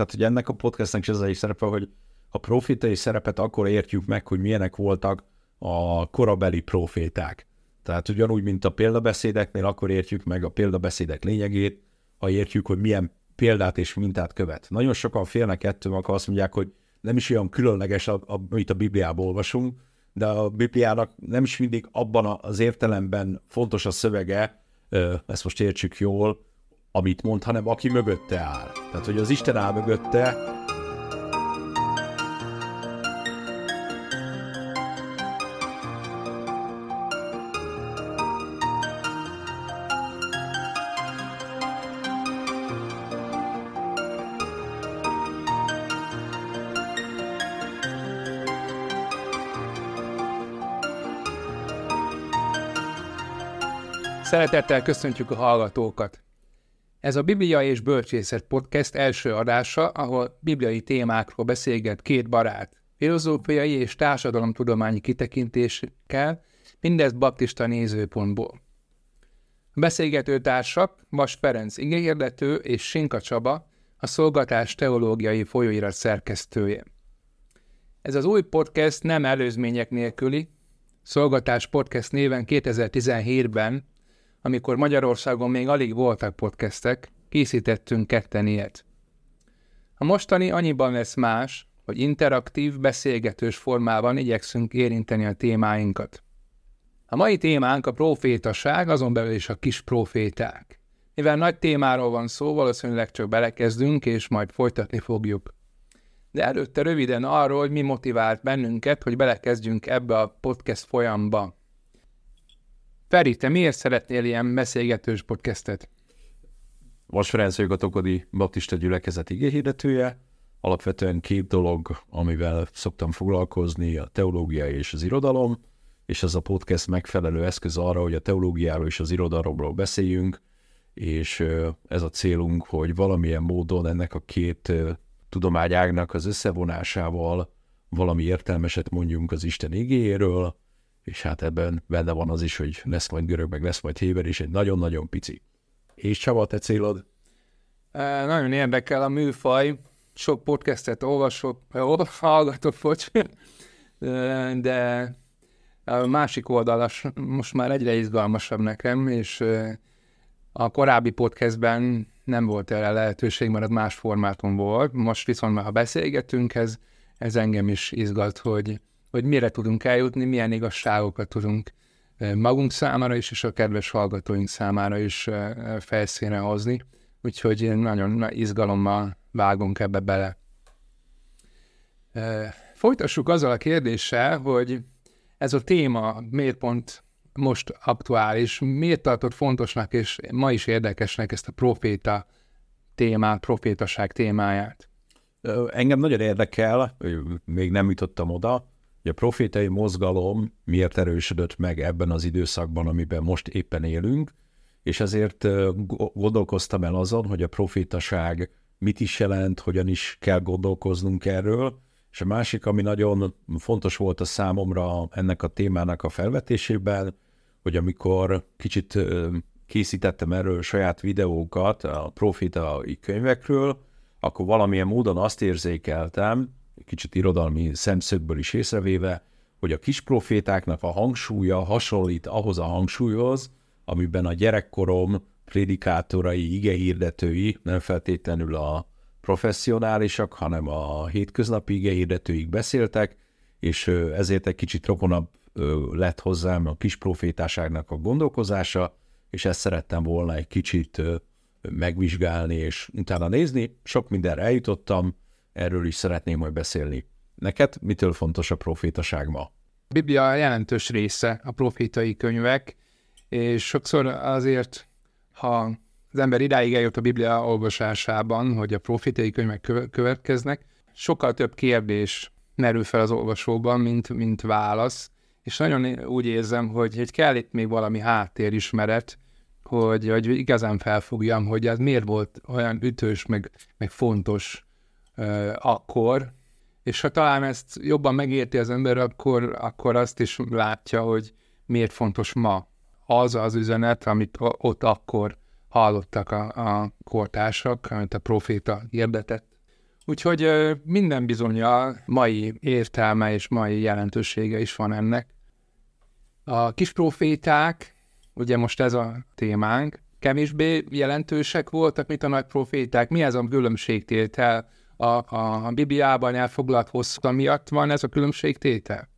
Tehát, hogy ennek a podcastnek is ez egy szerepe, hogy a profétai szerepet akkor értjük meg, hogy milyenek voltak a korabeli proféták. Tehát ugyanúgy, mint a példabeszédeknél, akkor értjük meg a példabeszédek lényegét, ha értjük, hogy milyen példát és mintát követ. Nagyon sokan félnek ettől, akkor azt mondják, hogy nem is olyan különleges, amit a Bibliából olvasunk, de a Bibliának nem is mindig abban az értelemben fontos a szövege, ezt most értsük jól, amit mond, hanem aki mögötte áll. Tehát, hogy az Isten áll mögötte, Szeretettel köszöntjük a hallgatókat! Ez a Biblia és Bölcsészet podcast első adása, ahol bibliai témákról beszélget két barát, filozófiai és társadalomtudományi kitekintésekkel, mindezt baptista nézőpontból. A beszélgető társak Vas Ferenc igényhirdető és Sinka Csaba, a Szolgatás Teológiai Folyóirat szerkesztője. Ez az új podcast nem előzmények nélküli, Szolgatás Podcast néven 2017-ben amikor Magyarországon még alig voltak podcastek, készítettünk ketten ilyet. A mostani annyiban lesz más, hogy interaktív, beszélgetős formában igyekszünk érinteni a témáinkat. A mai témánk a profétaság, azon belül is a kis proféták. Mivel nagy témáról van szó, valószínűleg csak belekezdünk, és majd folytatni fogjuk. De előtte röviden arról, hogy mi motivált bennünket, hogy belekezdjünk ebbe a podcast folyamba. Feri, te miért szeretnél ilyen beszélgetős podcastet? Vas Ferenc vagyok a Tokodi Baptista gyülekezet igéhirdetője. Alapvetően két dolog, amivel szoktam foglalkozni, a teológia és az irodalom, és ez a podcast megfelelő eszköz arra, hogy a teológiáról és az irodalomról beszéljünk, és ez a célunk, hogy valamilyen módon ennek a két tudományágnak az összevonásával valami értelmeset mondjunk az Isten igéjéről, és hát ebben benne van az is, hogy lesz majd görög, meg lesz majd héber, és egy nagyon-nagyon pici. És Csaba, te célod? E, nagyon érdekel a műfaj, sok podcastet olvasok, hallgatok, bocs, de a másik oldalas most már egyre izgalmasabb nekem, és a korábbi podcastben nem volt erre lehetőség, mert az más formátum volt. Most viszont már ha beszélgetünk, ez, ez engem is izgat, hogy hogy mire tudunk eljutni, milyen igazságokat tudunk magunk számára is, és a kedves hallgatóink számára is felszínre hozni. Úgyhogy nagyon izgalommal vágunk ebbe bele. Folytassuk azzal a kérdéssel, hogy ez a téma miért pont most aktuális, miért tartott fontosnak és ma is érdekesnek ezt a proféta témát, profétaság témáját? Engem nagyon érdekel, még nem jutottam oda, a profétai mozgalom miért erősödött meg ebben az időszakban, amiben most éppen élünk, és ezért gondolkoztam el azon, hogy a profétaság mit is jelent, hogyan is kell gondolkoznunk erről, és a másik, ami nagyon fontos volt a számomra ennek a témának a felvetésében, hogy amikor kicsit készítettem erről saját videókat a profétai könyvekről, akkor valamilyen módon azt érzékeltem, kicsit irodalmi szemszögből is észrevéve, hogy a kis profétáknak a hangsúlya hasonlít ahhoz a hangsúlyhoz, amiben a gyerekkorom prédikátorai, igehirdetői, nem feltétlenül a professzionálisak, hanem a hétköznapi igehirdetőik beszéltek, és ezért egy kicsit rokonabb lett hozzám a kis profétáságnak a gondolkozása, és ezt szerettem volna egy kicsit megvizsgálni és utána nézni. Sok mindenre eljutottam, erről is szeretném majd beszélni. Neked mitől fontos a profétaság ma? A Biblia jelentős része a profétai könyvek, és sokszor azért, ha az ember idáig eljött a Biblia olvasásában, hogy a profétai könyvek következnek, sokkal több kérdés merül fel az olvasóban, mint, mint válasz, és nagyon úgy érzem, hogy, hogy kell itt még valami háttérismeret, hogy, hogy igazán felfogjam, hogy ez miért volt olyan ütős, meg, meg fontos akkor, és ha talán ezt jobban megérti az ember, akkor, akkor azt is látja, hogy miért fontos ma az az üzenet, amit ott akkor hallottak a, a kortársak, amit a proféta hirdetett, Úgyhogy minden bizonyal mai értelme és mai jelentősége is van ennek. A kis proféták, ugye most ez a témánk, kevésbé jelentősek voltak, mint a nagy proféták. Mi ez a különbségtétel? A, a, a Bibliában elfoglalt hosszú miatt van ez a különbségtétel?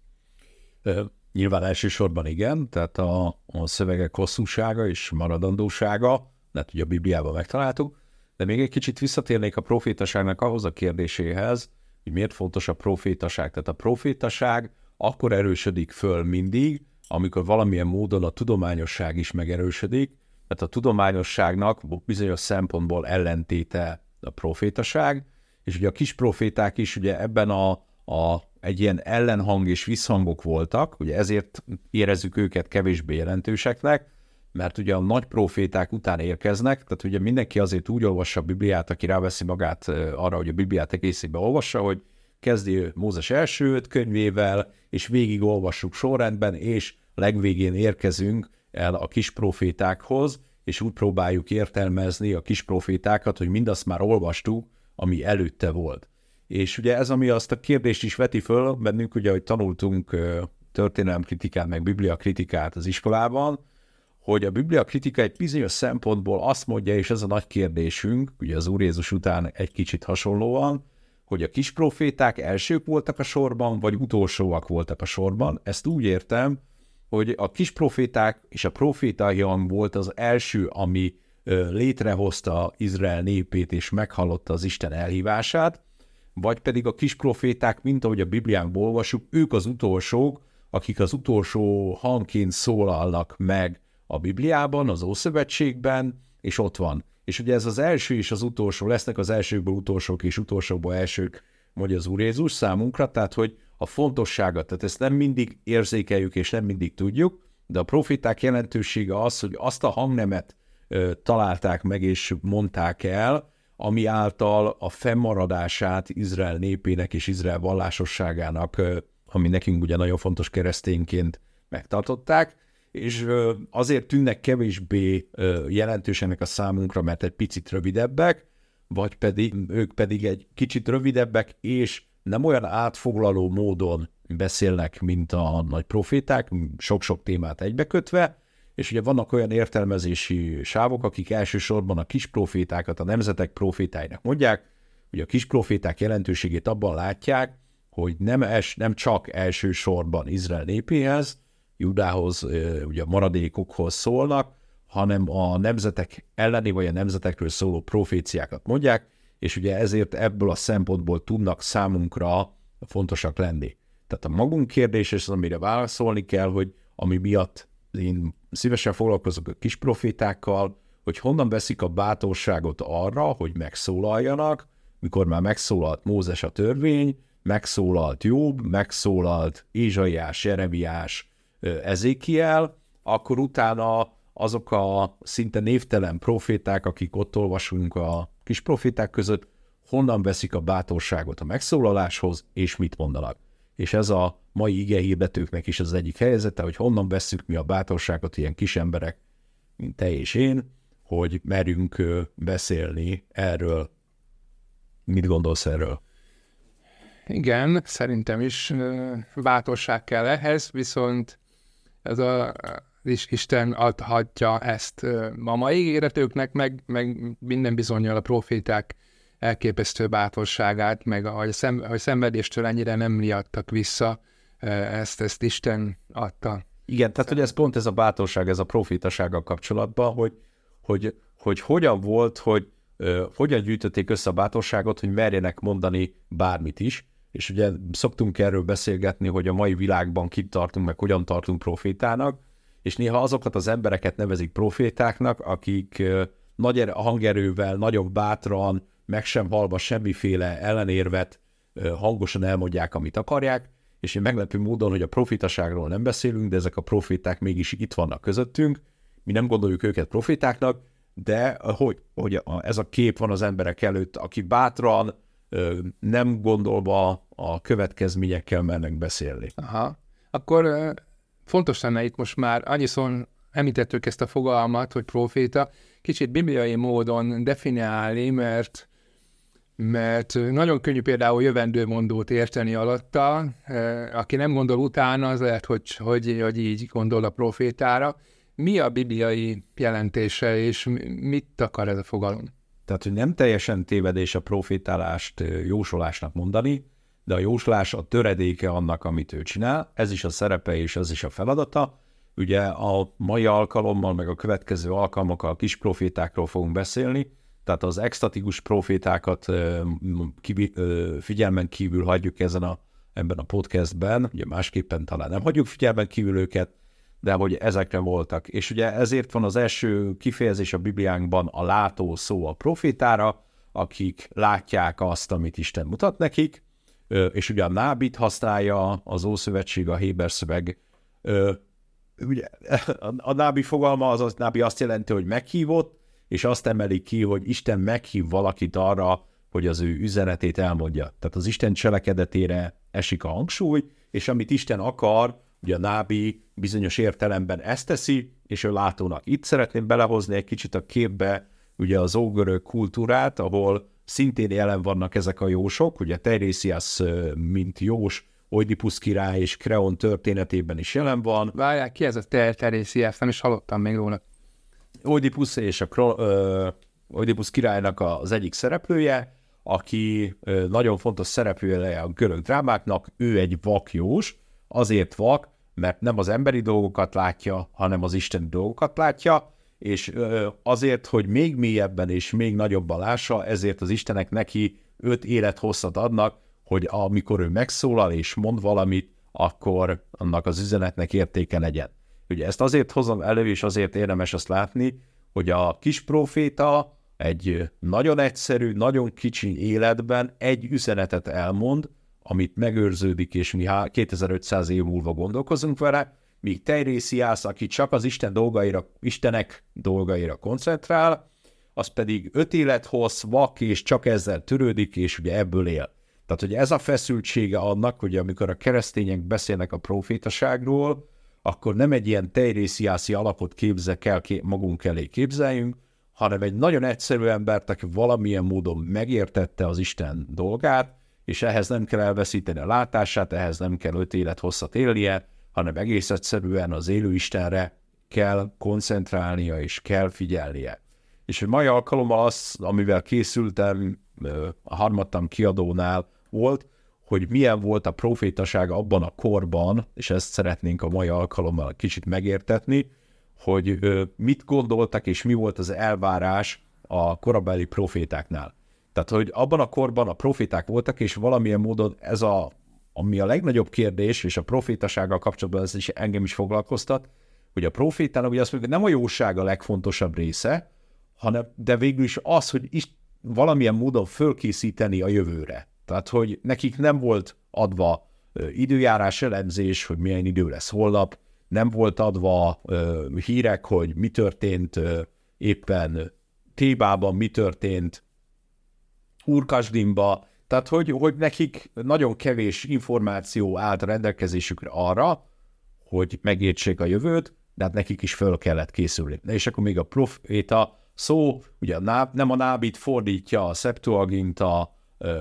Nyilván elsősorban igen, tehát a, a szövegek hosszúsága és maradandósága, mert ugye a Bibliában megtaláltuk, de még egy kicsit visszatérnék a profétaságnak ahhoz a kérdéséhez, hogy miért fontos a profétaság. Tehát a profétaság akkor erősödik föl mindig, amikor valamilyen módon a tudományosság is megerősödik, tehát a tudományosságnak bizonyos szempontból ellentéte a profétaság, és ugye a kis proféták is ugye ebben a, a egy ilyen ellenhang és visszhangok voltak, ugye ezért érezzük őket kevésbé jelentőseknek, mert ugye a nagy proféták után érkeznek, tehát ugye mindenki azért úgy olvassa a Bibliát, aki ráveszi magát arra, hogy a Bibliát egészében olvassa, hogy kezdi Mózes első öt könyvével, és végig olvassuk sorrendben, és legvégén érkezünk el a kis profétákhoz, és úgy próbáljuk értelmezni a kis profétákat, hogy mindazt már olvastuk, ami előtte volt. És ugye ez, ami azt a kérdést is veti föl bennünk, ugye, hogy tanultunk történelemkritikát, meg bibliakritikát az iskolában, hogy a Biblia kritika egy bizonyos szempontból azt mondja, és ez a nagy kérdésünk, ugye az Úr Jézus után egy kicsit hasonlóan, hogy a kis proféták elsők voltak a sorban, vagy utolsóak voltak a sorban. Ezt úgy értem, hogy a kis proféták és a profétai hang volt az első, ami létrehozta Izrael népét és meghallotta az Isten elhívását, vagy pedig a kis proféták, mint ahogy a Bibliánkból olvasjuk, ők az utolsók, akik az utolsó hangként szólalnak meg a Bibliában, az Ószövetségben, és ott van. És ugye ez az első és az utolsó, lesznek az elsőkből utolsók és utolsókból elsők, mondja az Úr Jézus számunkra, tehát hogy a fontossága, tehát ezt nem mindig érzékeljük és nem mindig tudjuk, de a profiták jelentősége az, hogy azt a hangnemet találták meg és mondták el, ami által a fennmaradását Izrael népének és Izrael vallásosságának, ami nekünk ugye nagyon fontos keresztényként megtartották, és azért tűnnek kevésbé jelentősenek a számunkra, mert egy picit rövidebbek, vagy pedig ők pedig egy kicsit rövidebbek, és nem olyan átfoglaló módon beszélnek, mint a nagy proféták, sok-sok témát egybekötve, és ugye vannak olyan értelmezési sávok, akik elsősorban a kis profétákat a nemzetek profétáinak mondják, hogy a kis proféták jelentőségét abban látják, hogy nem, es, nem csak elsősorban Izrael népéhez, Judához, ugye a maradékokhoz szólnak, hanem a nemzetek elleni vagy a nemzetekről szóló proféciákat mondják, és ugye ezért ebből a szempontból tudnak számunkra fontosak lenni. Tehát a magunk kérdés, és az, amire válaszolni kell, hogy ami miatt én szívesen foglalkozok a kis profétákkal, hogy honnan veszik a bátorságot arra, hogy megszólaljanak, mikor már megszólalt Mózes a törvény, megszólalt Jobb, megszólalt Ézsaiás, Jeremiás, Ezékiel, akkor utána azok a szinte névtelen proféták, akik ott olvasunk a kis proféták között, honnan veszik a bátorságot a megszólaláshoz, és mit mondanak. És ez a mai ige hirdetőknek is az egyik helyzete, hogy honnan veszük mi a bátorságot ilyen kis emberek, mint te és én, hogy merünk beszélni erről. Mit gondolsz erről? Igen, szerintem is bátorság kell ehhez, viszont ez a és Isten adhatja ezt a mai ígéretőknek, meg, meg minden bizonyal a proféták elképesztő bátorságát, meg ahogy, szem, ahogy szenvedéstől ennyire nem riadtak vissza, ezt, ezt Isten adta. Igen, tehát hogy ez pont ez a bátorság, ez a profétasággal kapcsolatban, hogy, hogy, hogy hogyan volt, hogy uh, hogyan gyűjtötték össze a bátorságot, hogy merjenek mondani bármit is, és ugye szoktunk erről beszélgetni, hogy a mai világban kit tartunk, meg hogyan tartunk profétának, és néha azokat az embereket nevezik profétáknak, akik nagy er- hangerővel, nagyobb bátran, meg sem halva semmiféle ellenérvet hangosan elmondják, amit akarják, és én meglepő módon, hogy a profitaságról nem beszélünk, de ezek a profiták mégis itt vannak közöttünk, mi nem gondoljuk őket profitáknak, de hogy, hogy ez a kép van az emberek előtt, aki bátran, nem gondolva a következményekkel mennek beszélni. Aha. Akkor fontos lenne itt most már, annyiszor említettük ezt a fogalmat, hogy proféta, kicsit bibliai módon definiálni, mert mert nagyon könnyű például jövendőmondót érteni alatta, aki nem gondol utána, az lehet, hogy, hogy, hogy így gondol a profétára. Mi a bibliai jelentése, és mit akar ez a fogalom? Tehát, hogy nem teljesen tévedés a profétálást jósolásnak mondani, de a jóslás a töredéke annak, amit ő csinál, ez is a szerepe és ez is a feladata. Ugye a mai alkalommal, meg a következő alkalmakkal a kis profétákról fogunk beszélni, tehát az extatikus profétákat figyelmen kívül hagyjuk ezen a, ebben a podcastben, ugye másképpen talán nem hagyjuk figyelmen kívül őket, de hogy ezekre voltak. És ugye ezért van az első kifejezés a Bibliánkban a látó szó a profétára, akik látják azt, amit Isten mutat nekik, és ugye a nábit használja az Ószövetség, a Héber szöveg. Ugye a nábi fogalma, az, az nábi azt jelenti, hogy meghívott, és azt emeli ki, hogy Isten meghív valakit arra, hogy az ő üzenetét elmondja. Tehát az Isten cselekedetére esik a hangsúly, és amit Isten akar, ugye a nábi bizonyos értelemben ezt teszi, és ő látónak. Itt szeretném belehozni egy kicsit a képbe ugye az ógörög kultúrát, ahol szintén jelen vannak ezek a jósok, ugye Terésias, mint jós, Oidipus király és Kreon történetében is jelen van. Várják, ki ez a Terésias? Nem is hallottam még róla. Oidipus és a ö, Oidipus királynak az egyik szereplője, aki nagyon fontos szereplője a görög drámáknak, ő egy vakjós, azért vak, mert nem az emberi dolgokat látja, hanem az isteni dolgokat látja, és azért, hogy még mélyebben és még nagyobban lássa, ezért az istenek neki öt élethosszat adnak, hogy amikor ő megszólal és mond valamit, akkor annak az üzenetnek értéke legyen. Ugye ezt azért hozom elő, és azért érdemes azt látni, hogy a kis proféta egy nagyon egyszerű, nagyon kicsi életben egy üzenetet elmond, amit megőrződik, és mi 2500 év múlva gondolkozunk vele, míg Teirésziász, aki csak az Isten dolgaira, Istenek dolgaira koncentrál, az pedig öt élet hossz, vak, és csak ezzel törődik, és ugye ebből él. Tehát, hogy ez a feszültsége annak, hogy amikor a keresztények beszélnek a profétaságról, akkor nem egy ilyen tejrésziászi alapot képzek el, magunk elé képzeljünk, hanem egy nagyon egyszerű embert, aki valamilyen módon megértette az Isten dolgát, és ehhez nem kell elveszíteni a látását, ehhez nem kell öt élet hosszat élnie, hanem egész egyszerűen az élő Istenre kell koncentrálnia és kell figyelnie. És a mai alkalommal az, amivel készültem, a harmadtam kiadónál volt, hogy milyen volt a profétaság abban a korban, és ezt szeretnénk a mai alkalommal kicsit megértetni, hogy mit gondoltak és mi volt az elvárás a korabeli profétáknál. Tehát, hogy abban a korban a proféták voltak, és valamilyen módon ez a, ami a legnagyobb kérdés, és a profétasággal kapcsolatban ez is engem is foglalkoztat, hogy a profétának ugye azt mondjuk, nem a jóság a legfontosabb része, hanem, de végül is az, hogy is valamilyen módon fölkészíteni a jövőre. Tehát, hogy nekik nem volt adva időjárás elemzés, hogy milyen idő lesz holnap, nem volt adva hírek, hogy mi történt éppen Tébában, mi történt Urkasdimba, tehát hogy, hogy nekik nagyon kevés információ állt rendelkezésükre arra, hogy megértsék a jövőt, de hát nekik is föl kellett készülni. És akkor még a proféta szó, ugye a náb, nem a nábit fordítja a Septuaginta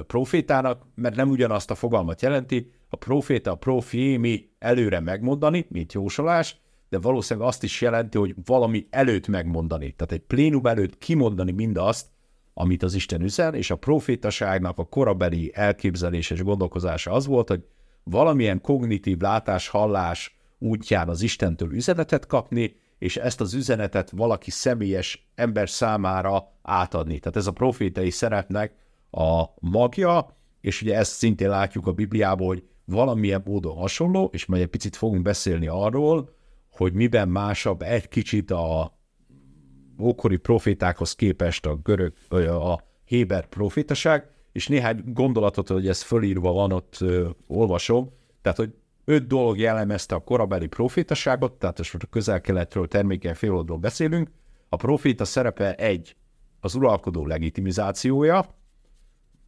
profétának, mert nem ugyanazt a fogalmat jelenti, a proféta, a profiémi előre megmondani, mint jósolás, de valószínűleg azt is jelenti, hogy valami előtt megmondani. Tehát egy plénum előtt kimondani mindazt, amit az Isten üzen, és a profétaságnak a korabeli elképzelés és gondolkozása az volt, hogy valamilyen kognitív látás, hallás útján az Istentől üzenetet kapni, és ezt az üzenetet valaki személyes ember számára átadni. Tehát ez a profétai szerepnek a magja, és ugye ezt szintén látjuk a Bibliában, hogy valamilyen módon hasonló, és majd egy picit fogunk beszélni arról, hogy miben másabb egy kicsit a ókori profétákhoz képest a görög, a héber profétaság, és néhány gondolatot, hogy ez fölírva van, ott ö, olvasom, tehát, hogy öt dolog jellemezte a korabeli profétaságot, tehát most a közel-keletről, termékeny féloldról beszélünk. A proféta szerepe egy, az uralkodó legitimizációja,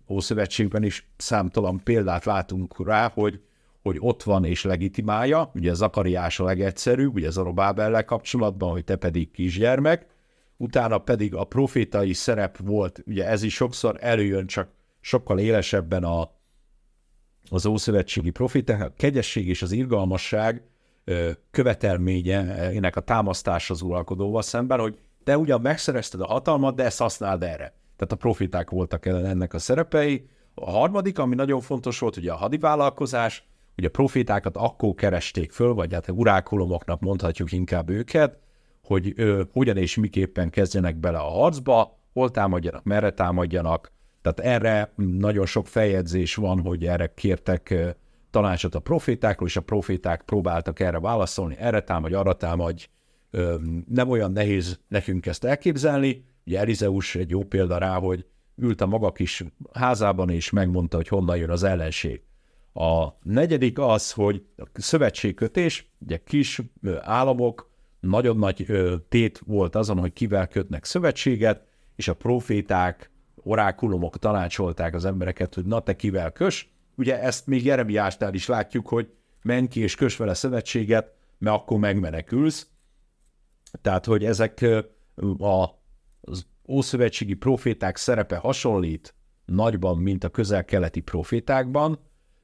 Ószövetségben is számtalan példát látunk rá, hogy, hogy ott van és legitimálja, ugye Zakariás a legegyszerűbb, ugye Zorobábellel kapcsolatban, hogy te pedig kisgyermek, utána pedig a profétai szerep volt, ugye ez is sokszor előjön, csak sokkal élesebben a, az ószövetségi profiták, a kegyesség és az irgalmasság követelménye ennek a támasztás az uralkodóval szemben, hogy te ugyan megszerezted a hatalmat, de ezt használd erre. Tehát a profiták voltak ennek a szerepei. A harmadik, ami nagyon fontos volt, ugye a hadivállalkozás, ugye a profitákat akkor keresték föl, vagy hát urákulomoknak mondhatjuk inkább őket, hogy ö, hogyan és miképpen kezdjenek bele a harcba, hol támadjanak, merre támadjanak. Tehát erre nagyon sok feljegyzés van, hogy erre kértek tanácsot a profétákról, és a proféták próbáltak erre válaszolni, erre támadj, arra támadj. Nem olyan nehéz nekünk ezt elképzelni. Ugye Elizeus egy jó példa rá, hogy ült a maga kis házában, és megmondta, hogy honnan jön az ellenség. A negyedik az, hogy a szövetségkötés, ugye kis államok, nagyon nagy tét volt azon, hogy kivel kötnek szövetséget, és a proféták, orákulumok tanácsolták az embereket, hogy na te kivel kös. Ugye ezt még Jeremiásnál is látjuk, hogy menj ki és kös vele szövetséget, mert akkor megmenekülsz. Tehát, hogy ezek a, az ószövetségi proféták szerepe hasonlít nagyban, mint a közel-keleti profétákban,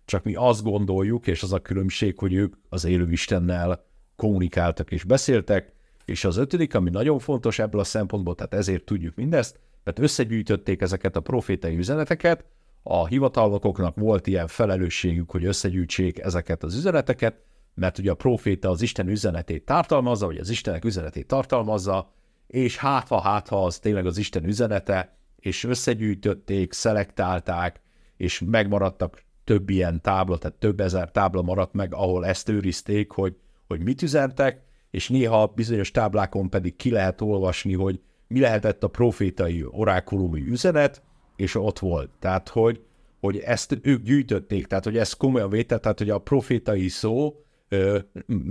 csak mi azt gondoljuk, és az a különbség, hogy ők az élő Istennel kommunikáltak és beszéltek, és az ötödik, ami nagyon fontos ebből a szempontból, tehát ezért tudjuk mindezt, mert összegyűjtötték ezeket a profétai üzeneteket, a hivatalnokoknak volt ilyen felelősségük, hogy összegyűjtsék ezeket az üzeneteket, mert ugye a proféta az Isten üzenetét tartalmazza, vagy az Istenek üzenetét tartalmazza, és hát ha, hát ha az tényleg az Isten üzenete, és összegyűjtötték, szelektálták, és megmaradtak több ilyen tábla, tehát több ezer tábla maradt meg, ahol ezt őrizték, hogy, hogy mit üzentek, és néha bizonyos táblákon pedig ki lehet olvasni, hogy mi lehetett a profétai orákulumi üzenet, és ott volt. Tehát, hogy, hogy ezt ők gyűjtötték, tehát, hogy ezt komolyan vétett, tehát, hogy a profétai szó ö,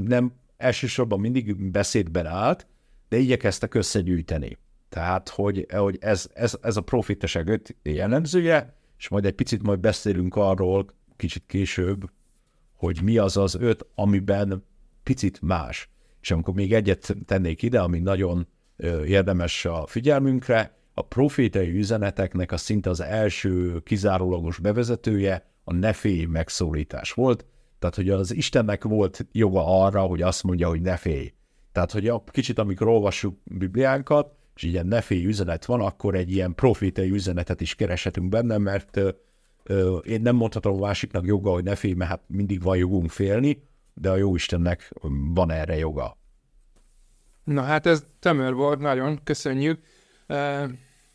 nem elsősorban mindig beszédben állt, de igyekeztek összegyűjteni. Tehát, hogy, hogy ez, ez, ez a profétaság öt jellemzője, és majd egy picit majd beszélünk arról kicsit később, hogy mi az az öt, amiben picit más. És amikor még egyet tennék ide, ami nagyon érdemes a figyelmünkre, a profétai üzeneteknek a szinte az első kizárólagos bevezetője a ne megszólítás volt, tehát hogy az Istennek volt joga arra, hogy azt mondja, hogy ne félj. Tehát, hogy a kicsit amikor olvassuk Bibliánkat, és ilyen ne félj üzenet van, akkor egy ilyen profétai üzenetet is kereshetünk benne, mert ö, ö, én nem mondhatom a másiknak joga, hogy ne félj, mert hát mindig van jogunk félni, de a jó Istennek van erre joga. Na hát ez tömör volt, nagyon köszönjük.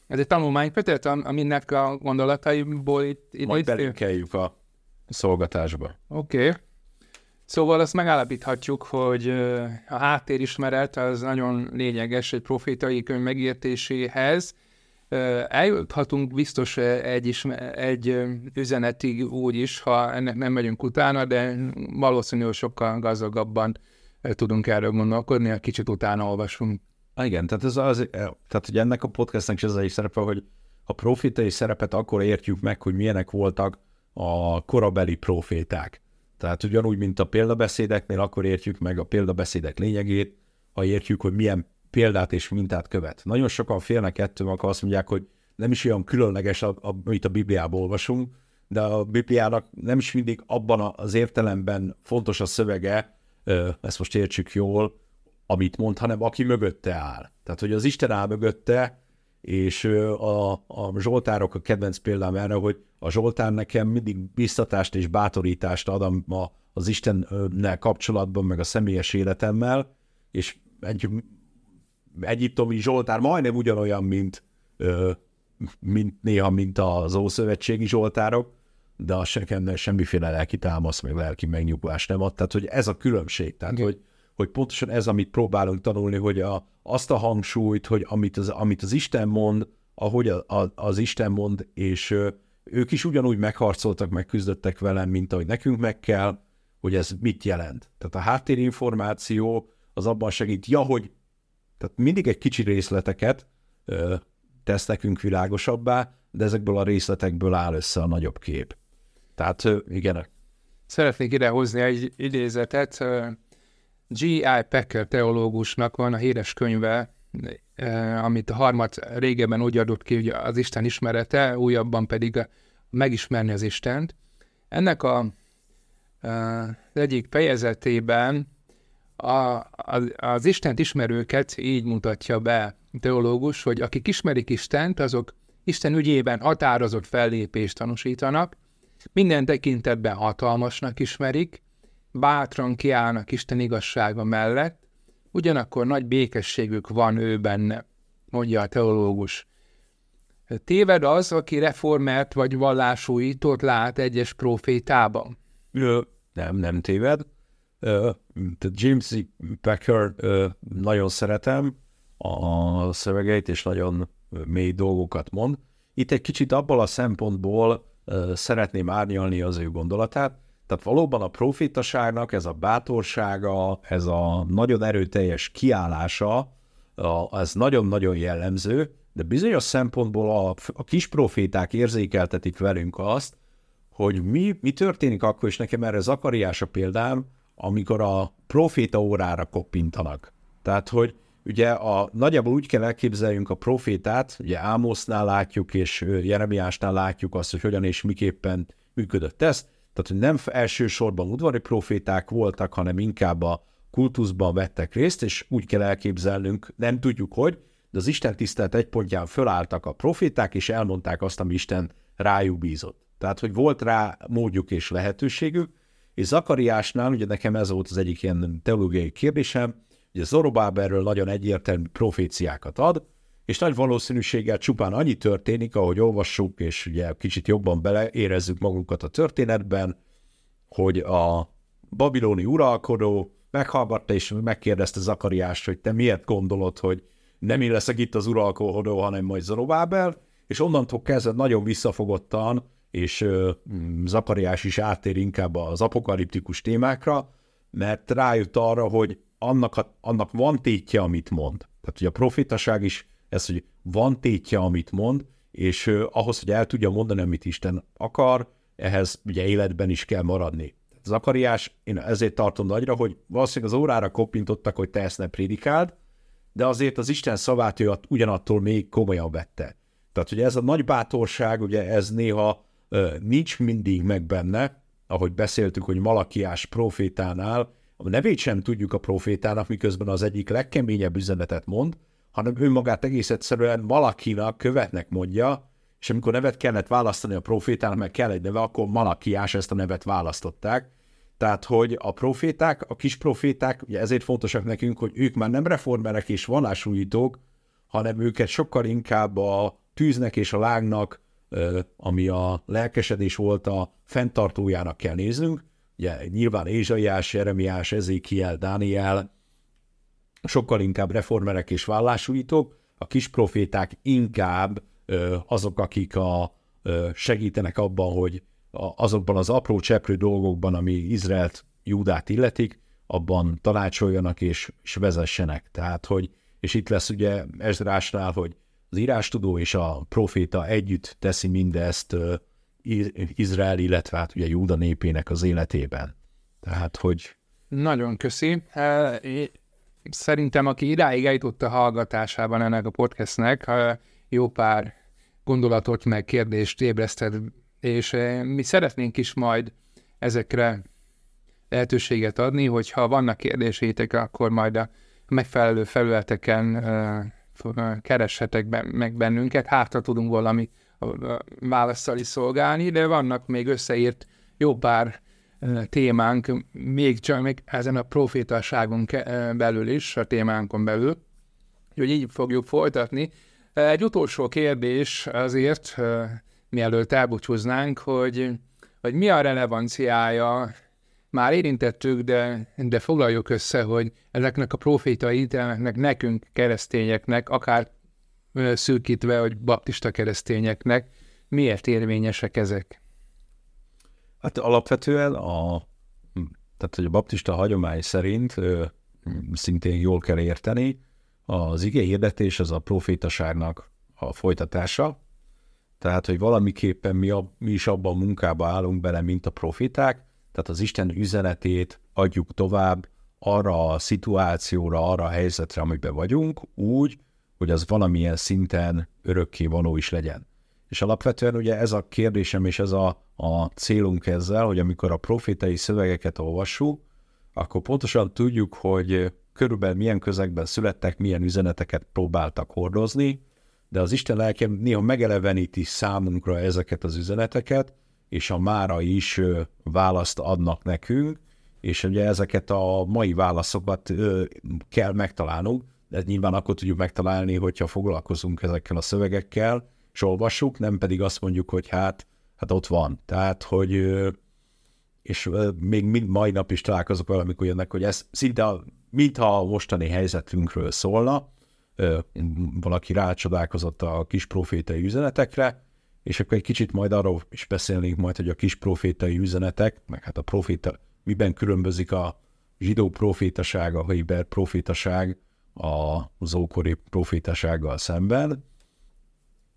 Ez egy tanulmány kötet, aminek a gondolataiból itt... itt Majd belinkeljük a szolgatásba. Oké. Okay. Szóval azt megállapíthatjuk, hogy a háttérismeret az nagyon lényeges egy profétai könyv megértéséhez. Eljuthatunk biztos egy, isme- egy üzenetig úgy is, ha ennek nem megyünk utána, de valószínűleg sokkal gazdagabban tudunk erről gondolkodni, ha kicsit utána olvasunk. Igen, tehát, ez az, tehát hogy ennek a podcastnak is ez egy szerepe, hogy a profétai szerepet akkor értjük meg, hogy milyenek voltak a korabeli proféták. Tehát ugyanúgy, mint a példabeszédeknél, akkor értjük meg a példabeszédek lényegét, ha értjük, hogy milyen példát és mintát követ. Nagyon sokan félnek ettől, akkor azt mondják, hogy nem is olyan különleges, amit a Bibliából olvasunk, de a Bibliának nem is mindig abban az értelemben fontos a szövege, ezt most értsük jól, amit mond, hanem aki mögötte áll. Tehát, hogy az Isten áll mögötte, és a, a Zsoltárok a kedvenc példám erre, hogy a Zsoltár nekem mindig biztatást és bátorítást ad a, az Istennel kapcsolatban, meg a személyes életemmel, és egy egyiptomi Zsoltár majdnem ugyanolyan, mint, mint néha, mint az Ószövetségi Zsoltárok, de az nekem semmiféle lelki támasz, meg lelki megnyugvást nem ad. Tehát, hogy ez a különbség. Tehát, hogy, hogy pontosan ez, amit próbálunk tanulni, hogy a, azt a hangsúlyt, hogy amit az, amit az Isten mond, ahogy a, a, az Isten mond, és ö, ők is ugyanúgy megharcoltak, megküzdöttek velem, mint ahogy nekünk meg kell, hogy ez mit jelent. Tehát a háttérinformáció az abban segít, ja, hogy tehát mindig egy kicsi részleteket ö, tesz nekünk világosabbá, de ezekből a részletekből áll össze a nagyobb kép. Tehát igen. Szeretnék idehozni egy idézetet. G.I. Packer teológusnak van a híres könyve, amit a harmad régebben úgy adott ki, hogy az Isten ismerete, újabban pedig megismerni az Istent. Ennek a, az egyik fejezetében a, az, az Istent ismerőket így mutatja be teológus, hogy akik ismerik Istent, azok Isten ügyében határozott fellépést tanúsítanak, minden tekintetben hatalmasnak ismerik, bátran kiállnak Isten igazsága mellett, ugyanakkor nagy békességük van ő benne, mondja a teológus. Téved az, aki reformert vagy vallásújítót lát egyes profétában? Nem, nem téved. James Packer ö, nagyon szeretem a szövegeit, és nagyon mély dolgokat mond. Itt egy kicsit abból a szempontból szeretném árnyalni az ő gondolatát, tehát valóban a profitaságnak ez a bátorsága, ez a nagyon erőteljes kiállása, ez nagyon-nagyon jellemző, de bizonyos szempontból a, a kis proféták érzékeltetik velünk azt, hogy mi, mi történik akkor, és nekem erre Zakariás a példám, amikor a proféta órára koppintanak. Tehát, hogy ugye a, nagyjából úgy kell elképzeljünk a profétát, ugye Ámosznál látjuk, és Jeremiásnál látjuk azt, hogy hogyan és miképpen működött ez, tehát, hogy nem elsősorban udvari proféták voltak, hanem inkább a kultuszban vettek részt, és úgy kell elképzelnünk, nem tudjuk hogy, de az Isten tisztelt egy pontján fölálltak a proféták, és elmondták azt, ami Isten rájuk bízott. Tehát, hogy volt rá módjuk és lehetőségük, és Zakariásnál, ugye nekem ez volt az egyik ilyen teológiai kérdésem, ugye Zorobáberről nagyon egyértelmű proféciákat ad, és nagy valószínűséggel csupán annyi történik, ahogy olvassuk, és ugye kicsit jobban beleérezzük magunkat a történetben, hogy a babiloni uralkodó meghallgatta és megkérdezte Zakariást, hogy te miért gondolod, hogy nem én leszek itt az uralkodó, hanem majd Zorobábel, és onnantól kezdve nagyon visszafogottan, és uh, Zakariás is áttér inkább az apokaliptikus témákra, mert rájött arra, hogy annak, annak van tétje, amit mond. Tehát, hogy a profitaság is ez, hogy van tétje, amit mond, és ahhoz, hogy el tudja mondani, amit Isten akar, ehhez ugye életben is kell maradni. Zakariás, én ezért tartom nagyra, hogy valószínűleg az órára koppintottak, hogy te ezt ne prédikáld, de azért az Isten szavát ő ugyanattól még komolyan vette. Tehát, hogy ez a nagy bátorság, ugye ez néha uh, nincs mindig meg benne, ahogy beszéltük, hogy Malakiás profétánál, a nevét sem tudjuk a profétának, miközben az egyik legkeményebb üzenetet mond, hanem ő magát egész egyszerűen Malakinak követnek mondja, és amikor nevet kellett választani a profétának, meg kell egy neve, akkor Malakiás ezt a nevet választották. Tehát, hogy a proféták, a kis proféták, ugye ezért fontosak nekünk, hogy ők már nem reformerek és vallásújítók, hanem őket sokkal inkább a tűznek és a lágnak, ami a lelkesedés volt a fenntartójának kell néznünk. Ugye nyilván Ézsaiás, Jeremiás, Ezékiel, Dániel, sokkal inkább reformerek és vallásújítók, a kis proféták inkább azok, akik a, segítenek abban, hogy azokban az apró cseprő dolgokban, ami Izraelt, Júdát illetik, abban tanácsoljanak és, és vezessenek. Tehát, hogy, és itt lesz ugye Ezrásnál, hogy az írástudó és a proféta együtt teszi mindezt Izrael, illetve hát ugye Júda népének az életében. Tehát, hogy... Nagyon köszi. Szerintem, aki idáig eljutott a hallgatásában ennek a podcastnek, jó pár gondolatot meg kérdést ébreszted, és eh, mi szeretnénk is majd ezekre lehetőséget adni, hogyha vannak kérdésétek, akkor majd a megfelelő felületeken uh, kereshetek meg bennünket, hátra tudunk valami válaszsal szolgálni, de vannak még összeírt jó pár témánk, még csak még ezen a profétaságon belül is, a témánkon belül, hogy így fogjuk folytatni, egy utolsó kérdés azért, mielőtt elbúcsúznánk, hogy, hogy mi a relevanciája, már érintettük, de, de foglaljuk össze, hogy ezeknek a profétai ítelmeknek nekünk keresztényeknek, akár szűkítve, hogy baptista keresztényeknek, miért érvényesek ezek? Hát alapvetően a, tehát, hogy a baptista hagyomány szerint szintén jól kell érteni, az ige hirdetés az a profétaságnak a folytatása, tehát, hogy valamiképpen mi, a, mi is abban a munkába állunk bele, mint a profiták, tehát az Isten üzenetét adjuk tovább arra a szituációra, arra a helyzetre, amiben vagyunk, úgy, hogy az valamilyen szinten örökké való is legyen. És alapvetően ugye ez a kérdésem és ez a, a célunk ezzel, hogy amikor a profétai szövegeket olvassuk, akkor pontosan tudjuk, hogy körülbelül milyen közegben születtek, milyen üzeneteket próbáltak hordozni, de az Isten lelke néha megeleveníti számunkra ezeket az üzeneteket, és a mára is választ adnak nekünk, és ugye ezeket a mai válaszokat kell megtalálnunk, de nyilván akkor tudjuk megtalálni, hogyha foglalkozunk ezekkel a szövegekkel, és olvassuk, nem pedig azt mondjuk, hogy hát, hát ott van. Tehát, hogy és még mind mai nap is találkozok valamikor jönnek, hogy ez szinte mintha a mostani helyzetünkről szólna, valaki rácsodálkozott a kis profétai üzenetekre, és akkor egy kicsit majd arról is beszélnénk majd, hogy a kis profétai üzenetek, meg hát a proféta, miben különbözik a zsidó profétaság, a Heiber profétaság az ókori profétasággal szemben,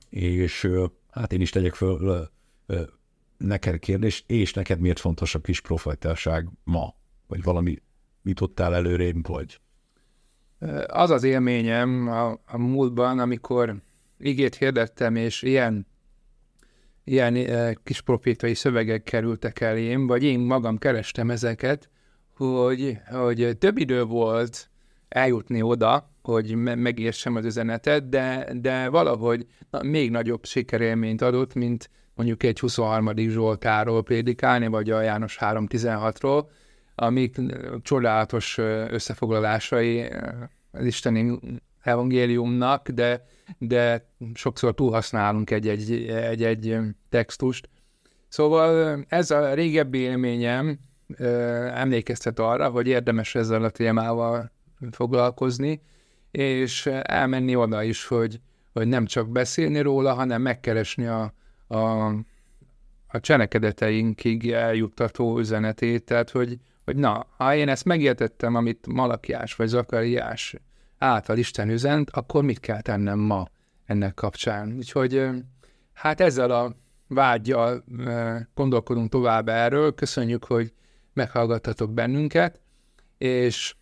és hát én is tegyek föl neked kérdést, és neked miért fontos a kis profétaság ma? Vagy valami tudtál előrébb, vagy? Az az élményem a, a múltban, amikor igét hirdettem, és ilyen, ilyen kis profétai szövegek kerültek elém, vagy én magam kerestem ezeket, hogy, hogy több idő volt eljutni oda, hogy megértsem az üzenetet, de, de valahogy na, még nagyobb sikerélményt adott, mint mondjuk egy 23. Zsoltáról prédikálni, vagy a János 3.16-ról, amik csodálatos összefoglalásai az isteni evangéliumnak, de, de sokszor túlhasználunk egy-egy, egy-egy textust. Szóval ez a régebbi élményem emlékeztet arra, hogy érdemes ezzel a témával foglalkozni, és elmenni oda is, hogy, hogy nem csak beszélni róla, hanem megkeresni a, a, a cselekedeteinkig eljuttató üzenetét, tehát hogy, hogy na, ha én ezt megértettem, amit Malakiás vagy Zakariás által Isten üzent, akkor mit kell tennem ma ennek kapcsán? Úgyhogy hát ezzel a vágyjal gondolkodunk tovább erről. Köszönjük, hogy meghallgattatok bennünket, és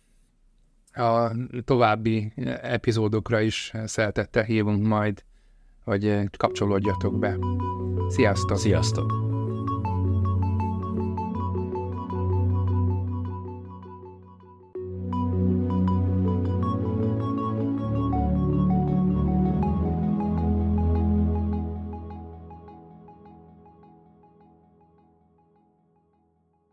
a további epizódokra is szeretettel hívunk majd, hogy kapcsolódjatok be. Sziasztok! Sziasztok!